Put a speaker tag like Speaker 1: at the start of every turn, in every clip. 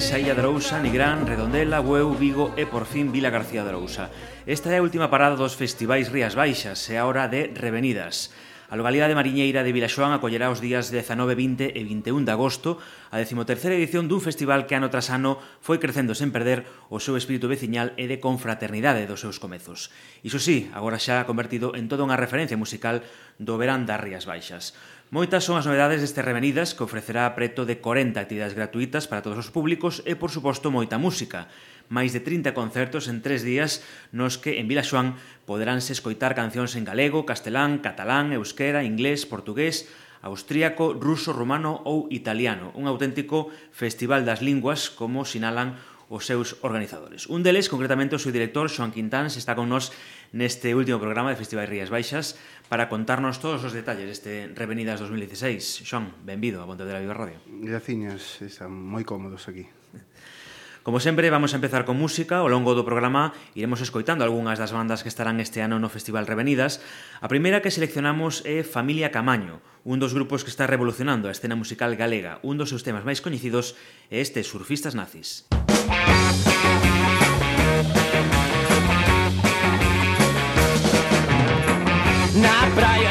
Speaker 1: Galiza, Illa de Arousa, Nigrán, Redondela, Bueu, Vigo e por fin Vila García de Arousa. Esta é a última parada dos festivais Rías Baixas e a hora de Revenidas. A localidade mariñeira de Vilaxoán acollerá os días 19, 20 e 21 de agosto a 13ª edición dun festival que ano tras ano foi crecendo sen perder o seu espírito veciñal e de confraternidade dos seus comezos. Iso sí, agora xa convertido en toda unha referencia musical do verán das Rías Baixas. Moitas son as novedades deste Revenidas que ofrecerá preto de 40 actividades gratuitas para todos os públicos e, por suposto, moita música máis de 30 concertos en tres días nos que en Vilaxoán poderánse escoitar cancións en galego, castelán, catalán, euskera, inglés, portugués, austríaco, ruso, romano ou italiano. Un auténtico festival das linguas, como sinalan os seus organizadores. Un deles, concretamente, o seu director, Xoan Quintáns, está con nós neste último programa de Festival Rías Baixas para contarnos todos os detalles deste Revenidas 2016. Xoan, benvido a Pontevedra Viva Radio.
Speaker 2: Graciñas, están moi cómodos aquí.
Speaker 1: Como sempre, vamos a empezar con música. Ao longo do programa iremos escoitando algunhas das bandas que estarán este ano no Festival Revenidas. A primeira que seleccionamos é Familia Camaño, un dos grupos que está revolucionando a escena musical galega. Un dos seus temas máis coñecidos é este Surfistas Nazis.
Speaker 3: Na praia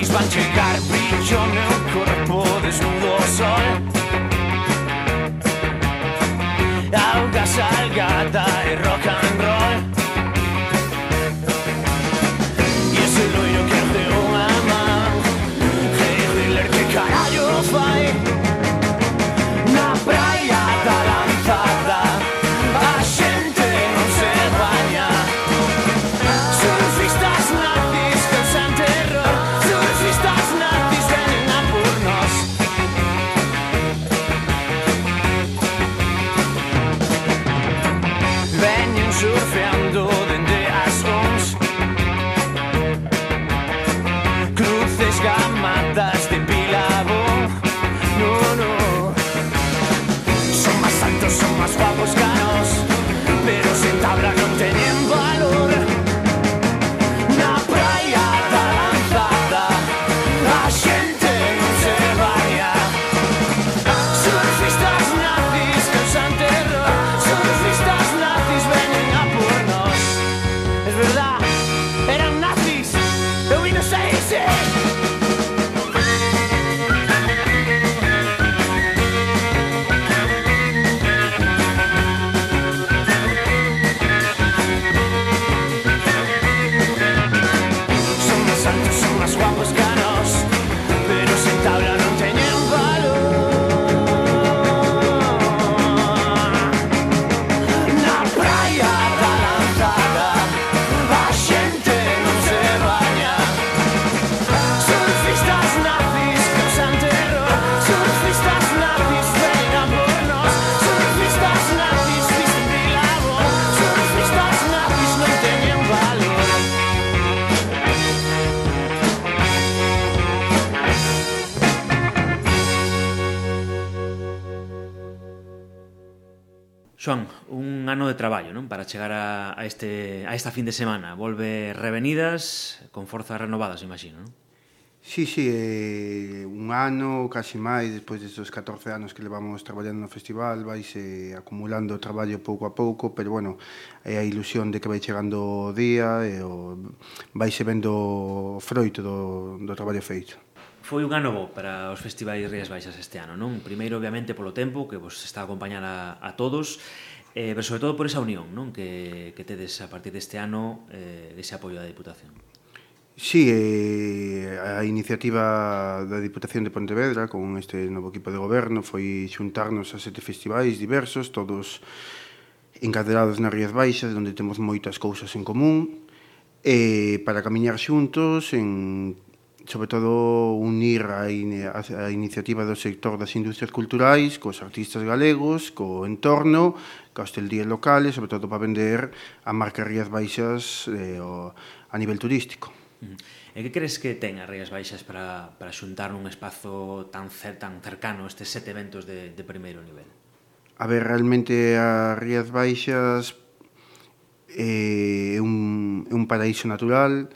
Speaker 3: gratis va a llegar brillo en el cuerpo desnudo sol. Auga salgada y
Speaker 1: roca chegar a, a, este, a esta fin de semana. Volve revenidas con forzas renovadas, imagino, non?
Speaker 2: Sí, sí, eh, un ano, casi máis, despois destes 14 anos que levamos traballando no festival, vais eh, acumulando traballo pouco a pouco, pero bueno, é a ilusión de que vai chegando o día e o, vaise vendo o froito do, do traballo feito.
Speaker 1: Foi un ano bo para os festivais Rías Baixas este ano, non? Primeiro, obviamente, polo tempo, que vos está a acompañar a, a todos, Eh, pero sobre todo por esa unión non que, que tedes a partir deste ano eh, dese apoio da Diputación.
Speaker 2: Sí, eh, a iniciativa da Diputación de Pontevedra con este novo equipo de goberno foi xuntarnos a sete festivais diversos, todos encaderados nas Rías Baixas, onde temos moitas cousas en común, eh, para camiñar xuntos en sobre todo unir a, in, a, a iniciativa do sector das industrias culturais cos artistas galegos, co entorno, ca hostelías locales, sobre todo para vender a marca Rías Baixas eh, o, a nivel turístico.
Speaker 1: E que crees que ten as Rías Baixas para, para xuntar nun espazo tan, cer, tan cercano estes sete eventos de, de primeiro nivel?
Speaker 2: A ver, realmente as Rías Baixas eh, é eh, un, un paraíso natural,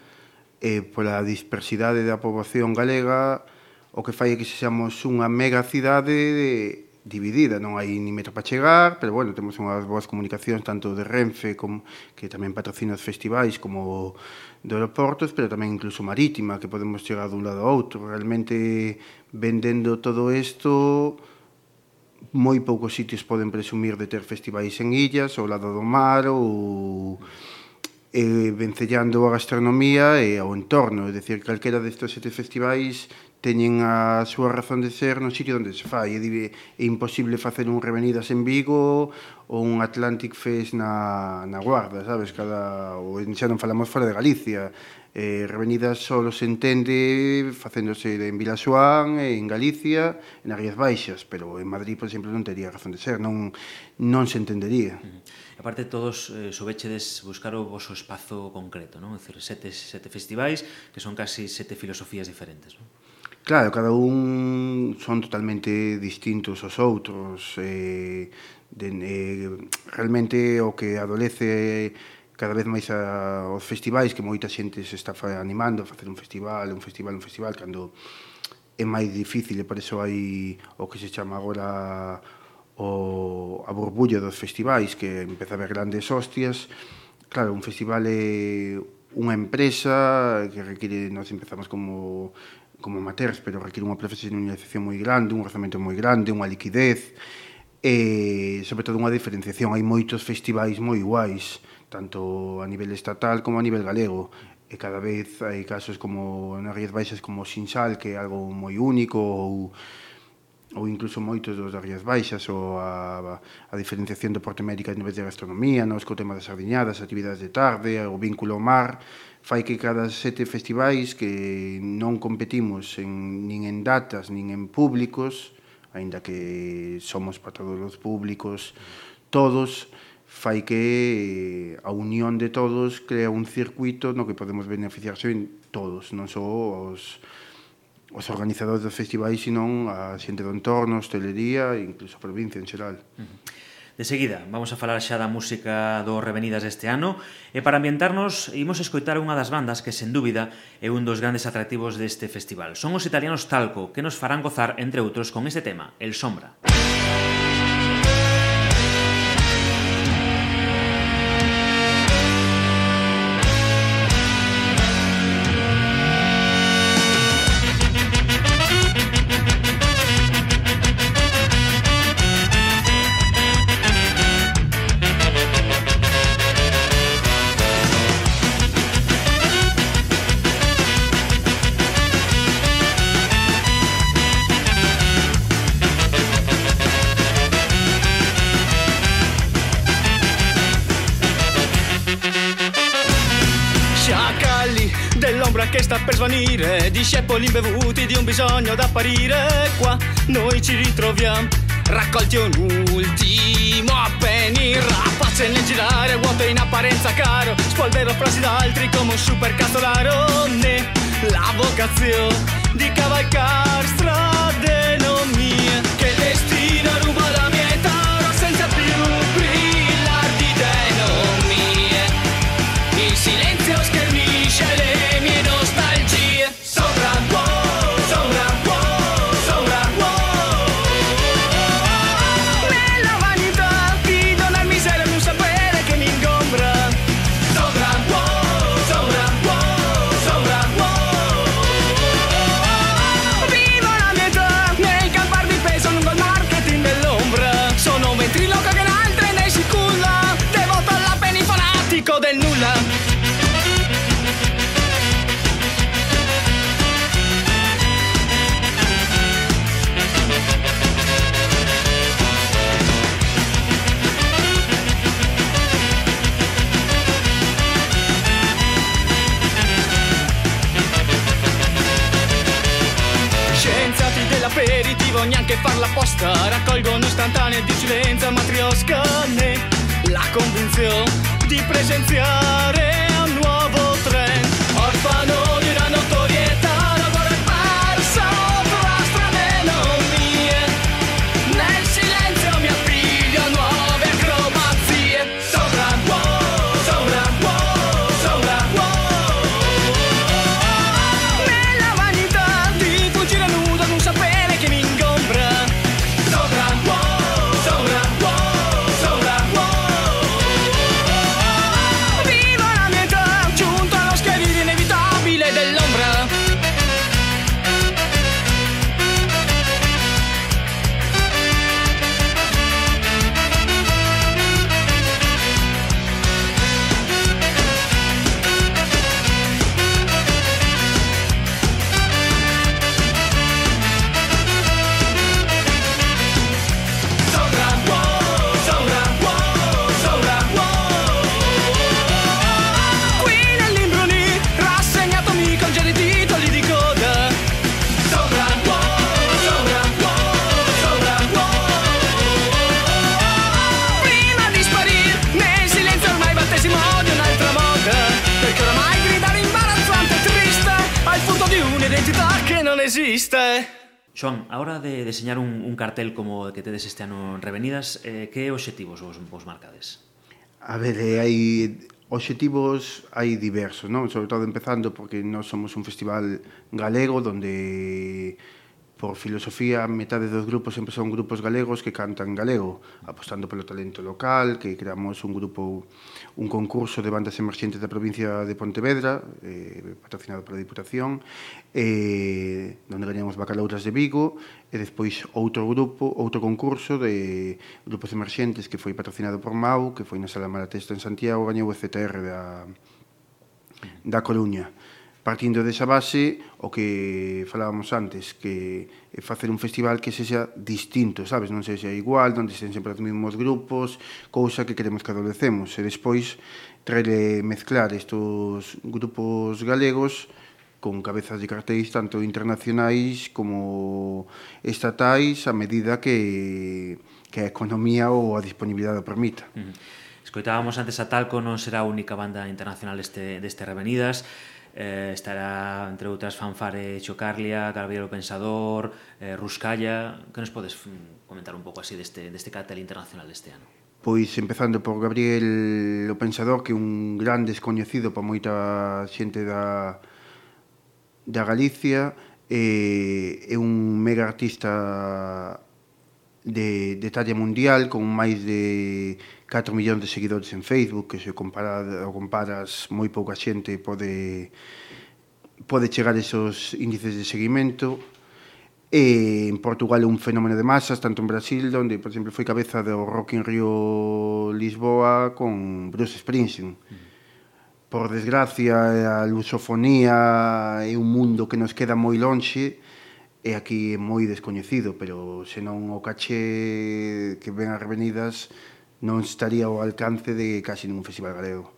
Speaker 2: eh, pola dispersidade da poboación galega, o que fai é que sexamos unha mega cidade dividida, non hai ni metro para chegar, pero bueno, temos unhas boas comunicacións tanto de Renfe como que tamén patrocina os festivais como de aeroportos, pero tamén incluso marítima, que podemos chegar dun lado ao outro. Realmente vendendo todo isto moi poucos sitios poden presumir de ter festivais en illas, ao lado do mar ou eh, vencellando a gastronomía e ao entorno, é dicir, calquera destes sete festivais teñen a súa razón de ser no sitio onde se fai. É, é imposible facer un Revenidas en Vigo ou un Atlantic Fest na, na Guarda, sabes? Cada, ou xa non falamos fora de Galicia. Eh, Revenidas só se entende facéndose en Vilaxoán, en Galicia, en Arias Baixas, pero en Madrid, por exemplo, non tería razón de ser, non, non se entendería. Uh -huh
Speaker 1: aparte todos eh, sobechedes buscar o vosso espazo concreto, non? É dicir, sete, sete festivais que son casi sete filosofías diferentes, non?
Speaker 2: Claro, cada un son totalmente distintos aos outros. Eh, de, eh, realmente o que adolece cada vez máis a, aos festivais que moita xente se está animando a facer un festival, un festival, un festival, cando é máis difícil e por iso hai o que se chama agora o, a burbulla dos festivais que empeza a ver grandes hostias claro, un festival é unha empresa que require, nós empezamos como como amateurs, pero require unha profesionalización moi grande, un orzamento moi grande, unha liquidez, e sobre todo unha diferenciación. Hai moitos festivais moi guais, tanto a nivel estatal como a nivel galego, e cada vez hai casos como nas Rías Baixas como Sinsal, que é algo moi único, ou ou incluso moitos dos das Rías Baixas ou a, a diferenciación do porte médica a nivel de gastronomía, nos co tema das sardiñadas, actividades de tarde, o vínculo ao mar, fai que cada sete festivais que non competimos en, nin en datas, nin en públicos, aínda que somos para todos os públicos, todos, fai que a unión de todos crea un circuito no que podemos beneficiarse en todos, non só os, os organizadores dos festivais, senón a xente do entorno, hostelería e incluso a provincia en xeral. Uh -huh.
Speaker 1: De seguida, vamos a falar xa da música do Revenidas deste ano e para ambientarnos imos escoitar unha das bandas que, sen dúbida, é un dos grandes atractivos deste festival. Son os italianos Talco, que nos farán gozar, entre outros, con este tema, El Sombra. El Sombra.
Speaker 4: Per svanire Discepoli imbevuti di un bisogno da apparire. Qua noi ci ritroviamo Raccolti un ultimo avvenir Rapazze nel girare, vuoto in apparenza caro. Spolvero frasi da altri come un super casolaro Né la vocazione di cavalcar strade non mie. Che destino ruba dell'aperitivo Neanche farla apposta Raccolgono istantanee di silenza matriosca Né la convinzione di presenziare existe.
Speaker 1: Xoan, a hora de deseñar un, un cartel como que tedes este ano en Revenidas, eh, que obxectivos vos, vos marcades?
Speaker 2: A ver, eh, hai obxectivos hai diversos, non? Sobre todo empezando porque nós somos un festival galego donde por filosofía, a metade dos grupos sempre son grupos galegos que cantan galego, apostando polo talento local, que creamos un grupo, un concurso de bandas emerxentes da provincia de Pontevedra, eh, patrocinado pola Diputación, eh, onde gañamos bacalouras de Vigo, e despois outro grupo, outro concurso de grupos emerxentes que foi patrocinado por Mau, que foi na Sala Maratesta en Santiago, gañou o CTR da, da Coruña partindo desa base o que falábamos antes, que é facer un festival que sexa distinto, sabes? Non sexa igual, onde estén sempre os mesmos grupos, cousa que queremos que adolecemos. E despois traer mezclar estos grupos galegos con cabezas de cartéis tanto internacionais como estatais a medida que, que a economía ou a disponibilidade o permita. Uh -huh.
Speaker 1: Escoitábamos antes a Talco, non será a única banda internacional este, deste Revenidas eh, estará, entre outras, Fanfare Chocarlia, Gabriel Pensador, eh, Ruscalla... Que nos podes mm, comentar un pouco así deste, deste cartel internacional deste ano?
Speaker 2: Pois empezando por Gabriel o Pensador, que é un gran descoñecido para moita xente da, da Galicia, é, é un mega artista de, de talla mundial, con máis de 4 millóns de seguidores en Facebook, que se compara, o comparas moi pouca xente pode pode chegar a esos índices de seguimento. E en Portugal é un fenómeno de masas, tanto en Brasil, onde, por exemplo, foi cabeza do Rock in Rio Lisboa con Bruce Springsteen. Mm. Por desgracia, a lusofonía é un mundo que nos queda moi lonxe e aquí é moi descoñecido, pero senón o caché que ven as revenidas non estaría ao alcance de casi ningún festival galego.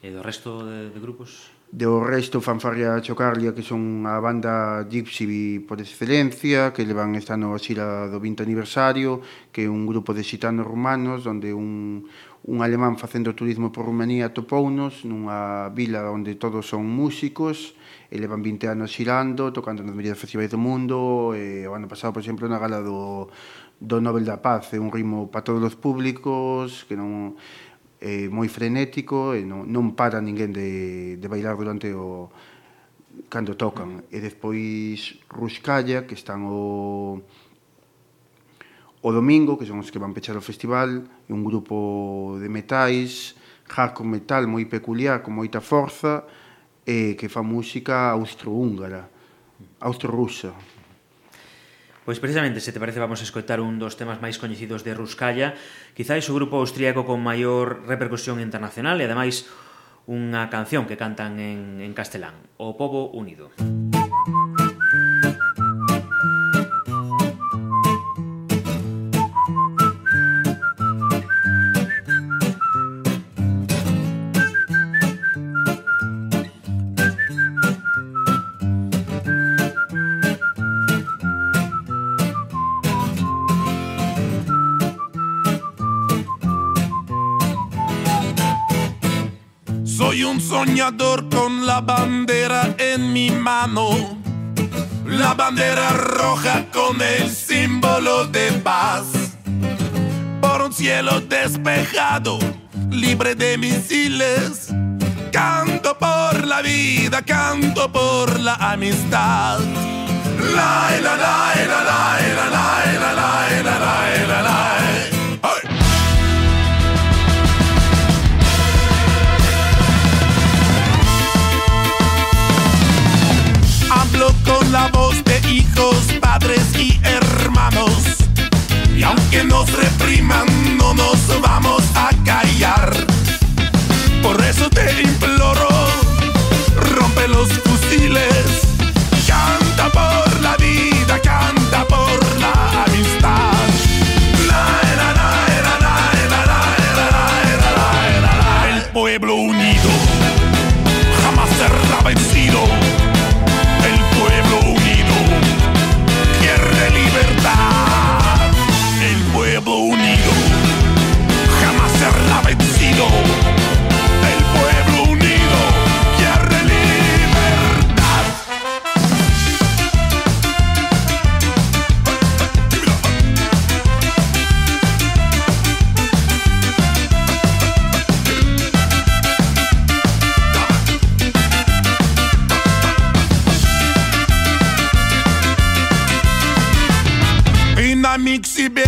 Speaker 1: E do resto de, de grupos?
Speaker 2: Do resto, Fanfarria Chocarlia, que son a banda Gypsy por excelencia, que levan esta nova xira do 20 aniversario, que é un grupo de xitanos rumanos, onde un, un alemán facendo turismo por Rumanía topounos nunha vila onde todos son músicos, e levan 20 anos xirando, tocando nas mellores festivais do mundo, e o ano pasado, por exemplo, na gala do, do Nobel da Paz, é un ritmo para todos os públicos, que non é moi frenético, e non, non para ninguén de, de bailar durante o cando tocan. E despois Ruscalla, que están o o domingo, que son os que van pechar o festival, é un grupo de metais, hardcore metal moi peculiar, con moita forza, eh, que fa música austro-húngara, austro-rusa.
Speaker 1: Pois precisamente, se te parece, vamos a escoitar un dos temas máis coñecidos de Ruskaya, quizáis o grupo austríaco con maior repercusión internacional e ademais unha canción que cantan en, en castelán, O Pobo Unido. Música
Speaker 5: con la bandera en mi mano. La bandera roja con el símbolo de paz. Por un cielo despejado, libre de misiles. Canto por la vida, canto por la amistad. La la la la la la la la la la la la con la voz de hijos, padres y hermanos. Y aunque nos repriman, no nos vamos a callar. Por eso te imploro, rompe los fusiles. que se
Speaker 1: bem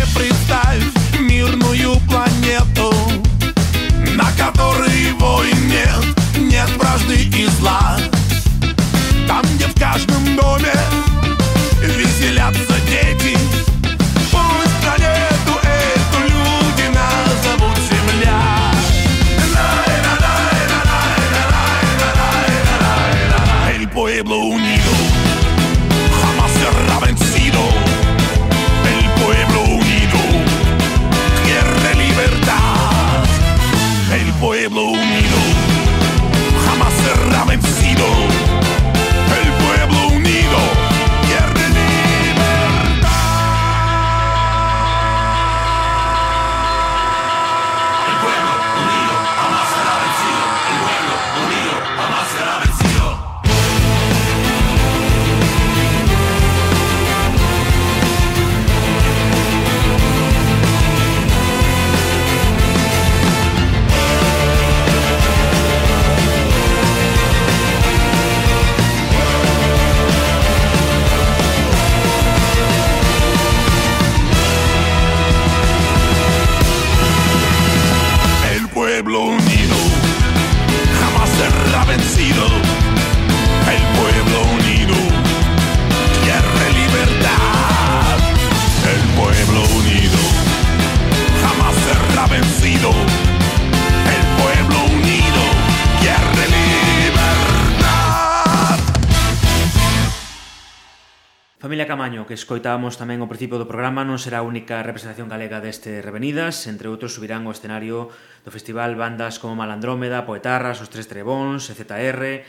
Speaker 1: Caamaño, que escoitábamos tamén ao principio do programa, non será a única representación galega deste Revenidas. Entre outros, subirán ao escenario do festival bandas como Malandrómeda, Poetarras, Os Tres Trebóns, EZR...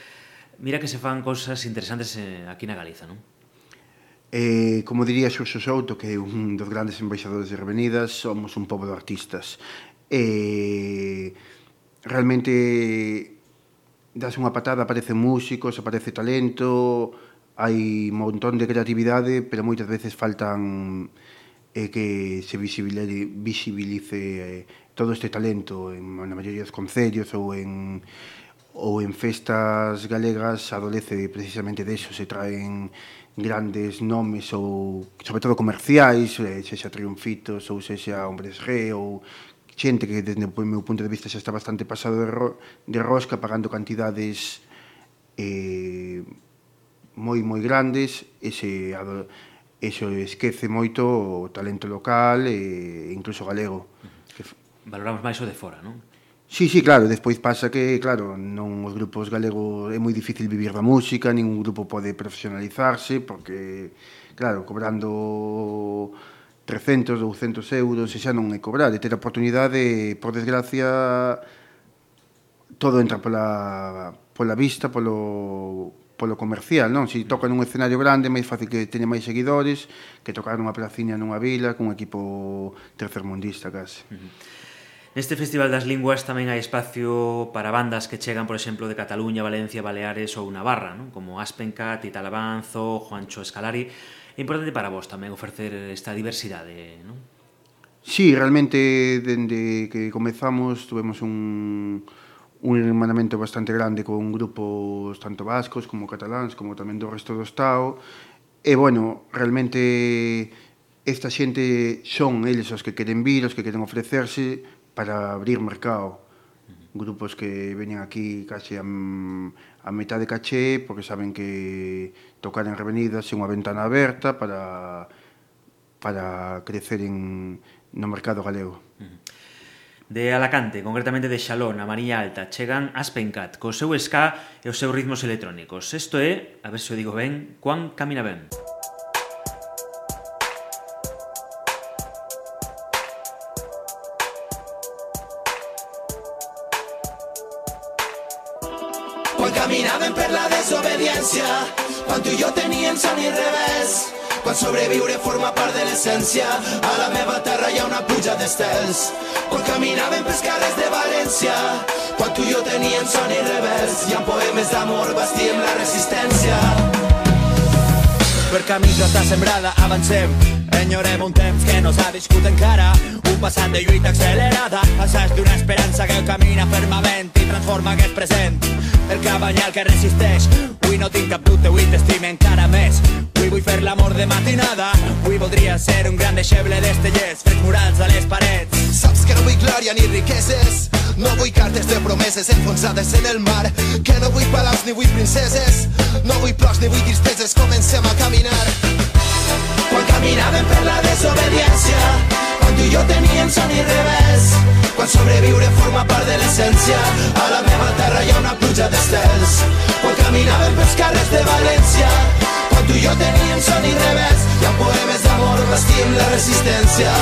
Speaker 1: Mira que se fan cousas interesantes eh, aquí na Galiza, non?
Speaker 2: Eh, como diría Xurxo Souto, que é un dos grandes embaixadores de Revenidas, somos un pobo de artistas. Eh, realmente das unha patada, aparecen músicos, aparece talento, hai un montón de creatividade, pero moitas veces faltan eh, que se visibilice, visibilice eh, todo este talento en, na maioría dos concellos ou en ou en festas galegas adolece precisamente deso, se traen grandes nomes ou sobre todo comerciais, eh, sexa triunfitos ou sexa hombres G ou xente que desde o meu punto de vista xa está bastante pasado de, ro de rosca pagando cantidades eh, moi moi grandes e se e esquece moito o talento local e incluso galego. Que...
Speaker 1: Valoramos máis o de fora, non?
Speaker 2: Sí, sí, claro, despois pasa que, claro, non os grupos galegos é moi difícil vivir da música, ningún grupo pode profesionalizarse, porque, claro, cobrando 300, 200 euros, e xa non é cobrar, e ter a oportunidade, por desgracia, todo entra pola, pola vista, polo, polo comercial, non? Se toca nun escenario grande, máis fácil que teña máis seguidores que tocar nunha placiña nunha vila cun equipo tercermundista case.
Speaker 1: Neste Festival das Linguas tamén hai espacio para bandas que chegan, por exemplo, de Cataluña, Valencia, Baleares ou Navarra, non? como Aspencat, Tita Lavanzo, Juancho Escalari. É importante para vos tamén ofrecer esta diversidade, non?
Speaker 2: Sí, realmente, dende que comezamos, tuvemos un, un hermanamento bastante grande con grupos tanto vascos como cataláns, como tamén do resto do Estado. E, bueno, realmente esta xente son eles os que queren vir, os que queren ofrecerse para abrir mercado. Grupos que veñen aquí case a, a metade caché porque saben que tocar en revenidas é unha ventana aberta para para crecer en, no mercado galego.
Speaker 1: Uh -huh de Alacante, concretamente de Xalón, a Mariña Alta, chegan as Pencat, co seu ska e os seus ritmos electrónicos. Isto é, a ver se o digo ben, Juan camina ben.
Speaker 6: Música caminaba en perla desobediencia, cuando tú y yo tenían son i revés. Quan sobreviure forma part de l'essència. A la meva terra hi ha una pluja d'estels. Quan caminaven pels carrers de València quan tu i jo teníem son i revés i amb poemes d'amor bastíem la resistència. Per camins d'estar sembrada avancem. Enyorem un temps que no s'ha viscut encara. Un passat de lluita accelerada assaig d'una esperança que camina fermament i transforma aquest present el cabanyal que resisteix. Avui no tinc cap dubte, avui t'estime encara més. Avui vull fer l'amor de matinada. Avui voldria ser un gran deixeble d'estellers Fets murals a les parets. Saps que no vull glòria ni riqueses. No vull cartes de promeses enfonsades en el mar. Que no vull palaus ni vull princeses. No vull plors ni vull tristeses. Comencem a caminar. Quan caminàvem per la desobediència tu i jo teníem son i revés. Quan sobreviure forma part de l'essència. A la meva terra hi ha una pluja d'estels. Quan caminàvem pels carrers de València. Quan tu i jo teníem son i revés. Hi ha poemes d'amor, vestim la resistència.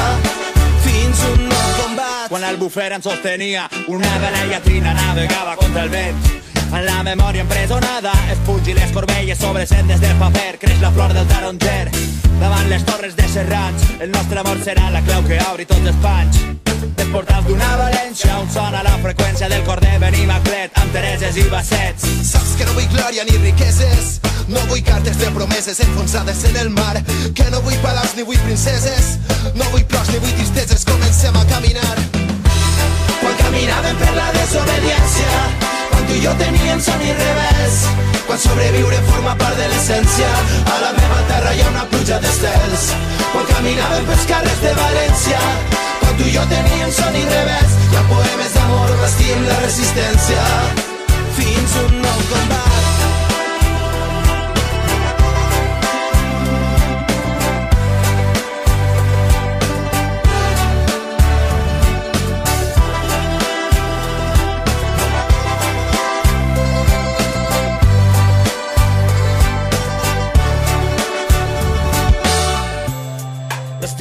Speaker 6: Fins un nou combat. Quan el bufer ens sostenia Una vela llatrina navegava contra el vent en la memòria empresonada es pungi les corbelles sobre sendes del paper. Creix la flor del taronger. Davant les torres de Serrats el nostre amor serà la clau que obri tots els panys. Dels portals d'una València on sona la freqüència del cor de Benimaclet amb Tereses i Bassets. Saps que no vull glòria ni riqueses. No vull cartes de promeses enfonsades en el mar. Que no vull palaus ni vull princeses. No vull plors ni vull tristeses. Comencem a caminar. Quan caminàvem per la desobediència tu i jo teníem son i revés. Quan sobreviure forma part de l'essència. A la meva terra hi ha una pluja d'estels. Quan caminàvem pels carrers de València. Quan tu i jo teníem son i revés. Hi ha poemes d'amor vestim la resistència. Fins un nou combat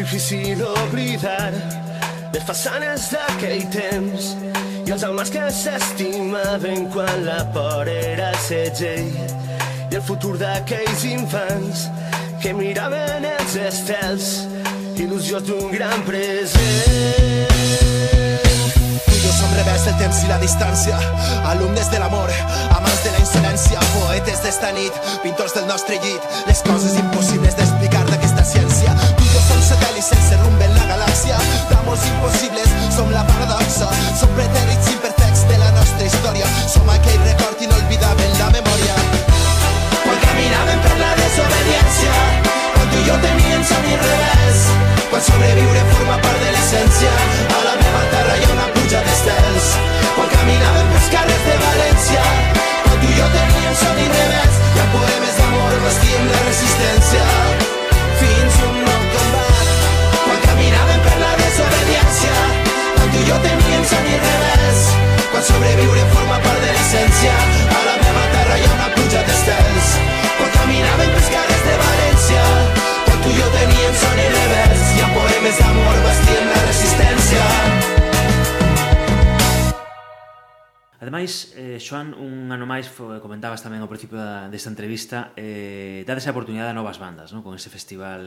Speaker 6: difícil oblidar les façanes d'aquell temps i els homes que s'estimaven quan la por era el segell. I el futur d'aquells infants que miraven els estels il·lusió d'un gran present. Jo som rebels del temps i la distància alumnes de l'amor, amants de la insolència poetes d'esta nit, pintors del nostre llit les coses impossibles d'explicar satèl·lit sense rumb en la galàxia d'amors impossibles, som la paradoxa. Som pretèrits imperfects de la nostra història som aquell record inolvidable en la memòria quan caminàvem per la desobediència quan tu i jo teníem son i revés. Quan sobreviure forma part de l'essència a la meva terra hi ha una pluja d'estels quan caminàvem pels carrers de València quan tu i jo teníem son i revés. Hi ha poemes d'amor vestim la resistència fins un jo i revés quan sobreviure forma part de l'essència. A la meva terra hi ha una pluja d'estels. Quan caminàvem pels carrers de València. Quan tu i jo teníem son i revés hi ha poemes d'amor bastíem la resistència.
Speaker 1: Ademais, eh, Xoan, un ano máis comentabas tamén ao principio da, desta entrevista eh, dades a oportunidade a novas bandas non? con ese festival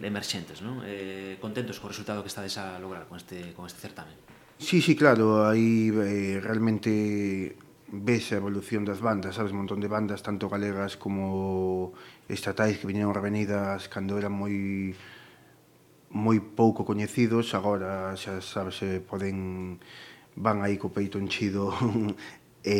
Speaker 1: Emerxentes non? Eh, contentos co resultado que estades a lograr con este, con este certamen.
Speaker 2: Sí, sí, claro, aí eh, realmente ves a evolución das bandas, sabes, un montón de bandas, tanto galegas como estatais que viñeron revenidas cando eran moi moi pouco coñecidos, agora xa sabes, se poden van aí co peito enchido e,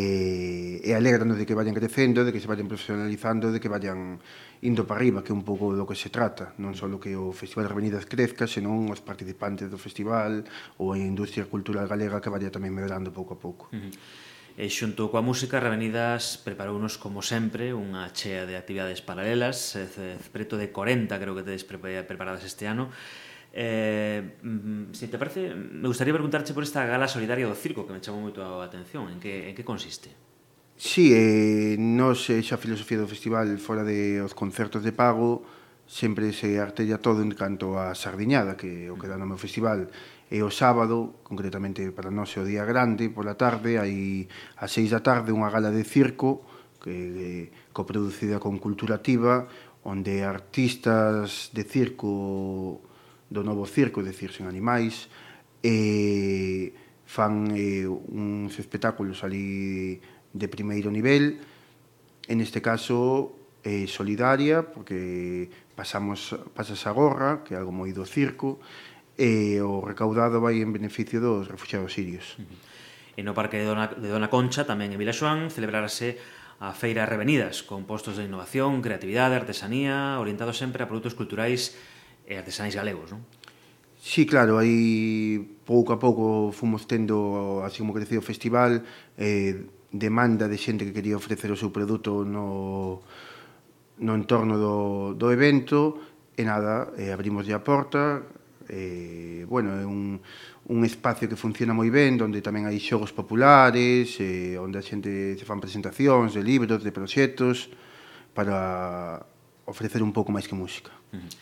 Speaker 2: e alegrando de que vayan crecendo, de que se vayan profesionalizando, de que vayan indo para arriba, que é un pouco do que se trata, non só que o Festival de Avenidas crezca, senón os participantes do festival ou a industria cultural galega que vaya tamén medrando pouco a pouco. Uh -huh.
Speaker 1: E xunto coa música, Revenidas preparounos, como sempre, unha chea de actividades paralelas, preto de 40 creo que tedes preparadas este ano. Mm, eh, se te parece, me gustaría preguntarche por esta gala solidaria do circo, que me chamou moito a atención. En que, en que consiste?
Speaker 2: Sí, eh, nos eh, xa filosofía do festival fora de os concertos de pago sempre se artella todo en canto a sardiñada que o que dá no meu festival. E o sábado, concretamente para nós o día grande, pola tarde hai a seis da tarde unha gala de circo que, que coproducida con Culturativa onde artistas de circo do novo circo, é dicir, sen animais e fan eh, uns espectáculos ali de primeiro nivel, en este caso eh, solidaria, porque pasamos pasas a gorra, que é algo moi do circo, e o recaudado vai en beneficio dos refugiados sirios. Uh -huh.
Speaker 1: E no Parque de Dona, de Dona Concha, tamén en Vilaxoán, celebrarase a Feira Revenidas, con postos de innovación, creatividade, artesanía, orientados sempre a produtos culturais e artesanais galegos, non?
Speaker 2: Sí, claro, aí pouco a pouco fomos tendo, así como creceu o festival, eh, demanda de xente que quería ofrecer o seu produto no, no entorno do, do evento e nada, eh, abrimos a porta eh, bueno, é un, un espacio que funciona moi ben onde tamén hai xogos populares eh, onde a xente se fan presentacións de libros, de proxectos para ofrecer un pouco máis que música uh -huh.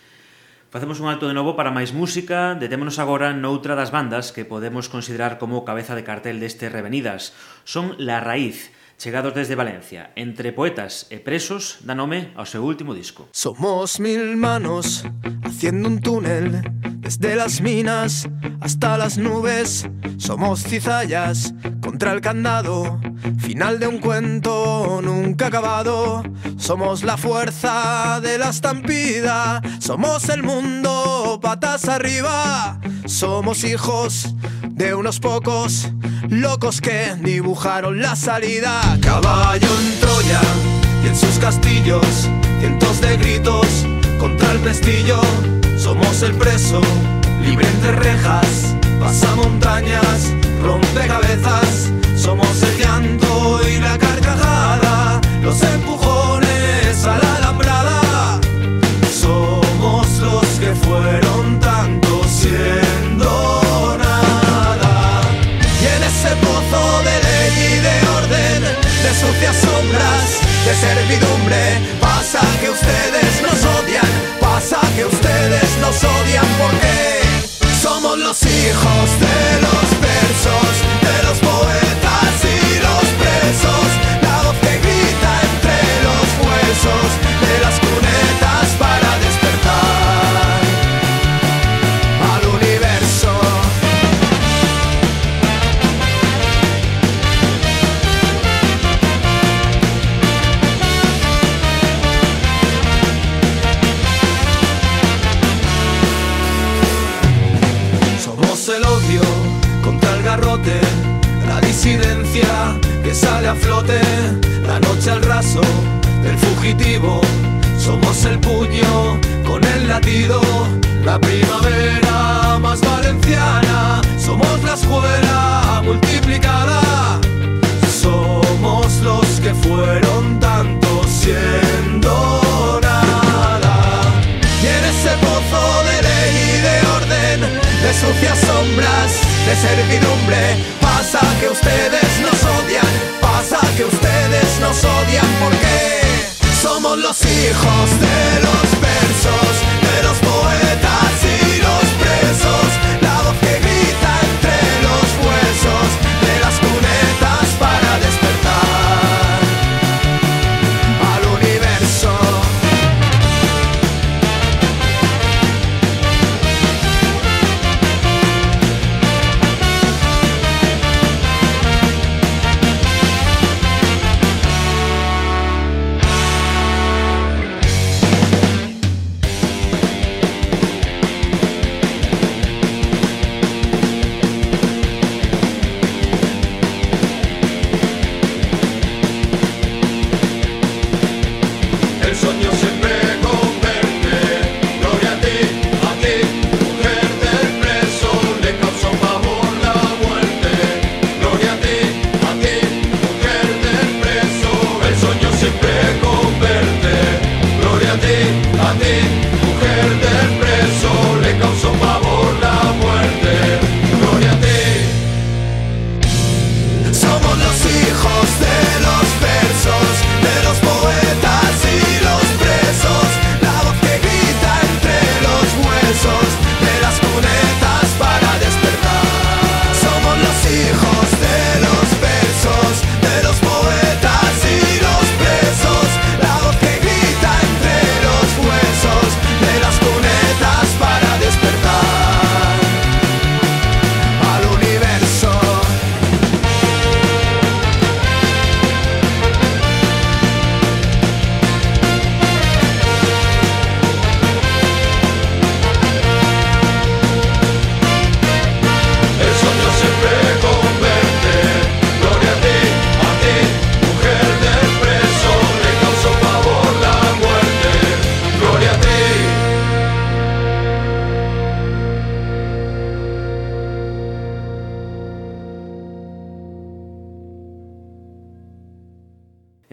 Speaker 1: Facemos un alto de novo para máis música, detémonos agora noutra das bandas que podemos considerar como cabeza de cartel deste Revenidas. Son La Raíz, chegados desde Valencia, entre poetas e presos, da nome ao seu último disco.
Speaker 7: Somos mil manos haciendo un túnel desde las minas hasta las nubes. Somos cizallas contra el candado, final de un cuento nunca acabado. Somos la fuerza de la estampida, somos el mundo patas arriba. Somos hijos de unos pocos locos que dibujaron la salida. Caballo en Troya y en sus castillos, cientos de gritos contra el pestillo. Somos el preso, libre entre rejas, pasa montañas, rompe cabezas. Somos el llanto y la carcajada, los empujones a la alambrada. Somos los que fueron tanto siendo nada. Y en ese pozo de ley y de orden, de sucias sombras, de servidumbre, pasa que ustedes nos odian, pasa que ustedes nos odian porque somos los hijos de los flote, la noche al raso del fugitivo. Somos el puño con el latido, la primavera más valenciana. Somos la escuela multiplicada. Somos los que fueron tanto siendo nada. Y en ese pozo de ley y de orden, de sucias sombras, de servidumbre, pasa que ustedes nos odian, odian porque somos los hijos de los versos,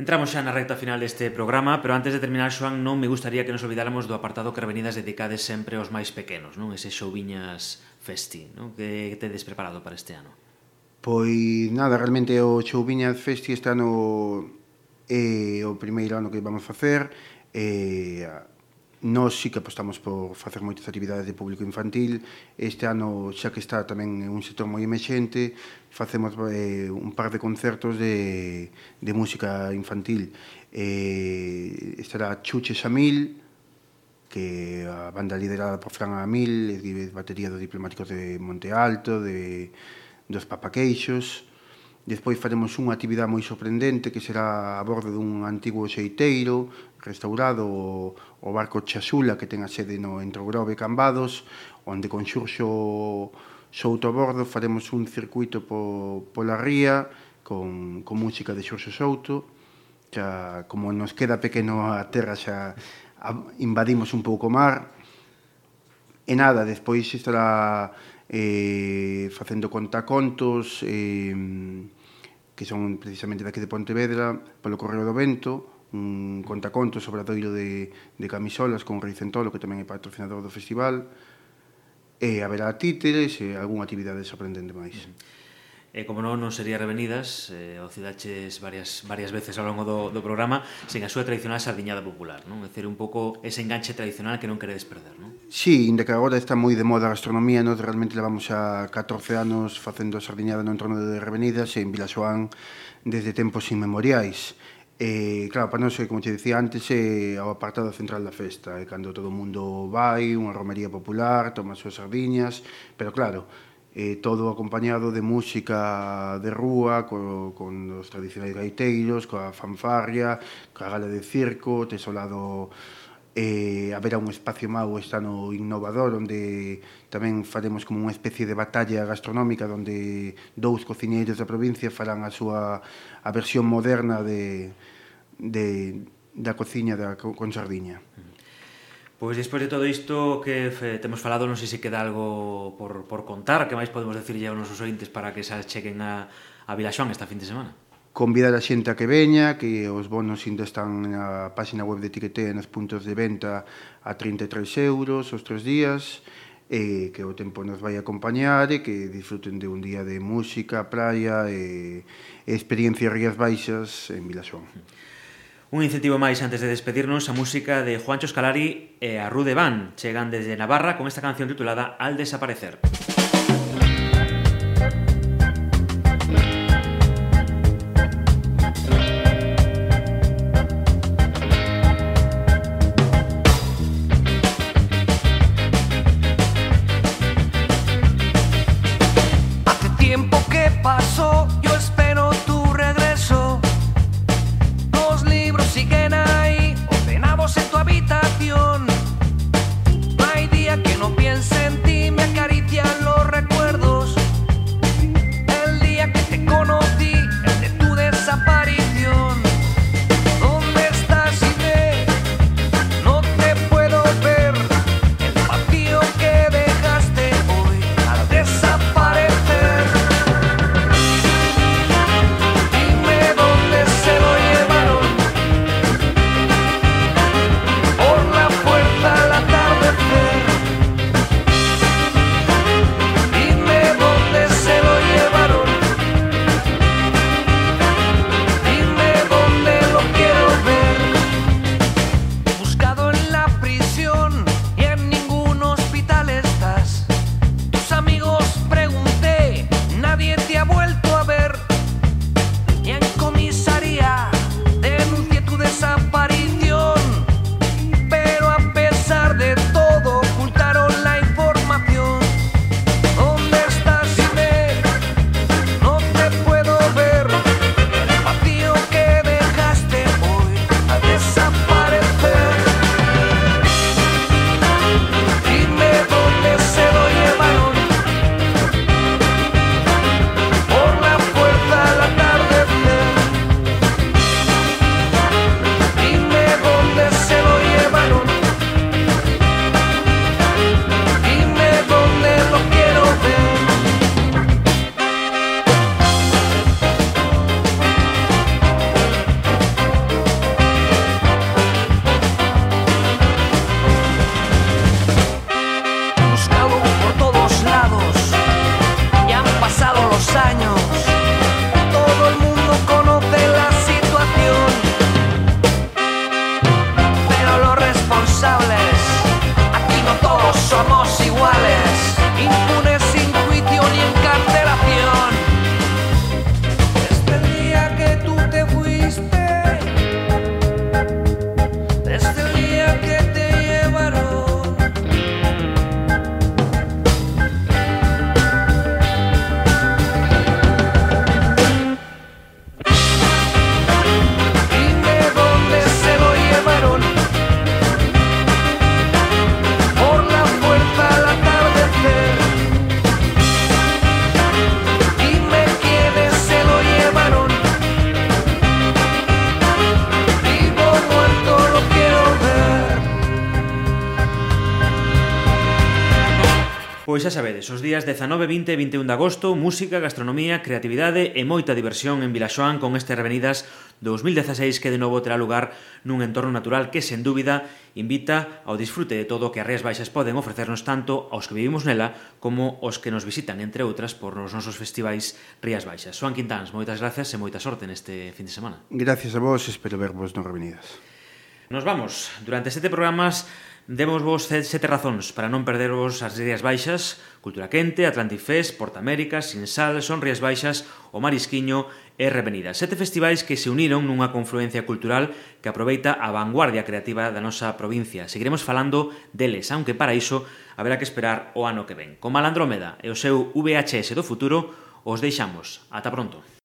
Speaker 1: Entramos xa na recta final deste programa, pero antes de terminar, Xoan, non me gustaría que nos olvidáramos do apartado que revenidas dedicades sempre aos máis pequenos, non? Ese Xouviñas festi, non? Que tedes preparado para este ano?
Speaker 2: Pois nada, realmente o Xouviñas festi este ano é eh, o primeiro ano que vamos facer, eh, Nós sí que apostamos por facer moitas actividades de público infantil. Este ano, xa que está tamén un sector moi emerxente, facemos eh, un par de concertos de, de música infantil. Eh, estará Chuche Xamil, que a banda liderada por Fran Amil, batería dos diplomáticos de Monte Alto, de, dos Papaqueixos, Despois faremos unha actividade moi sorprendente que será a bordo dun antigo xeiteiro restaurado o, o barco Chasula que ten a sede no Entrogrove Cambados, onde con xurxo Souto a Bordo faremos un circuito po, pola ría con, con música de Xurxo Souto xa, como nos queda pequeno a terra xa a, invadimos un pouco o mar. E nada, despois estará eh, facendo contacontos eh, que son precisamente daqui de Pontevedra polo Correo do Vento un contacontos obradoiro de, de camisolas con Reicentolo, que tamén é patrocinador do festival, e haberá títeres e algunha actividade sorprendente máis. Uh -huh.
Speaker 1: E como non, non sería revenidas, eh, o cidaches varias, varias veces ao longo do, do programa, sen a súa tradicional sardiñada popular, non? É dicir, un pouco ese enganche tradicional que non queredes perder, non?
Speaker 2: Sí, inda que agora está moi de moda a gastronomía, nós realmente levamos a 14 anos facendo sardiñada no entorno de Revenidas e en Vilaxoán desde tempos inmemoriais E, claro, para panose, como te dicía antes, é o apartado central da festa, é cando todo o mundo vai, unha romería popular, toma as súas sardiñas, pero claro, eh, todo acompañado de música de rúa, co, con os tradicionais gaiteiros, coa fanfarria, coa gala de circo, tes o lado eh, haberá un espacio mau este ano Innovador onde tamén faremos como unha especie de batalla gastronómica onde dous cociñeiros da provincia farán a súa a versión moderna de, de, da cociña da, con sardiña.
Speaker 1: Pois despois de todo isto que temos falado, non sei se queda algo por, por contar, que máis podemos decirlle aos nosos ointes para que se chequen a, a Vilaxoán esta fin de semana
Speaker 2: convidar a xente a que veña, que os bonos ainda están na página web de Tiquete nos puntos de venta a 33 euros os tres días, e que o tempo nos vai acompañar e que disfruten de un día de música, praia e, e experiencia Rías Baixas en Vilaxón.
Speaker 1: Un incentivo máis antes de despedirnos a música de Juancho Escalari e a Rude Van chegan desde Navarra con esta canción titulada Al desaparecer.
Speaker 7: Al desaparecer. somos iguales, impunes.
Speaker 8: Pois xa sabedes, os días 19, 20 e 21 de agosto, música, gastronomía, creatividade e moita diversión en Vilaxoán con este Revenidas 2016 que de novo terá lugar nun entorno natural que, sen dúbida, invita ao disfrute de todo o que as Rías Baixas poden ofrecernos tanto aos que vivimos nela como aos que nos visitan, entre outras, por os nosos festivais Rías Baixas. Joan Quintáns, moitas gracias e moita sorte neste fin de semana.
Speaker 2: Gracias a vos, espero vervos no Revenidas.
Speaker 8: Nos vamos. Durante sete programas demos vos sete razóns para non perdervos as Rías Baixas, Cultura Quente, Atlantic Atlantifest, Portamérica, Sin Sal, Son Baixas, O Marisquiño e Revenida. Sete festivais que se uniron nunha confluencia cultural que aproveita a vanguardia creativa da nosa provincia. Seguiremos falando deles, aunque para iso haberá que esperar o ano que ven. Con Malandrómeda e o seu VHS do futuro, os deixamos. Ata pronto.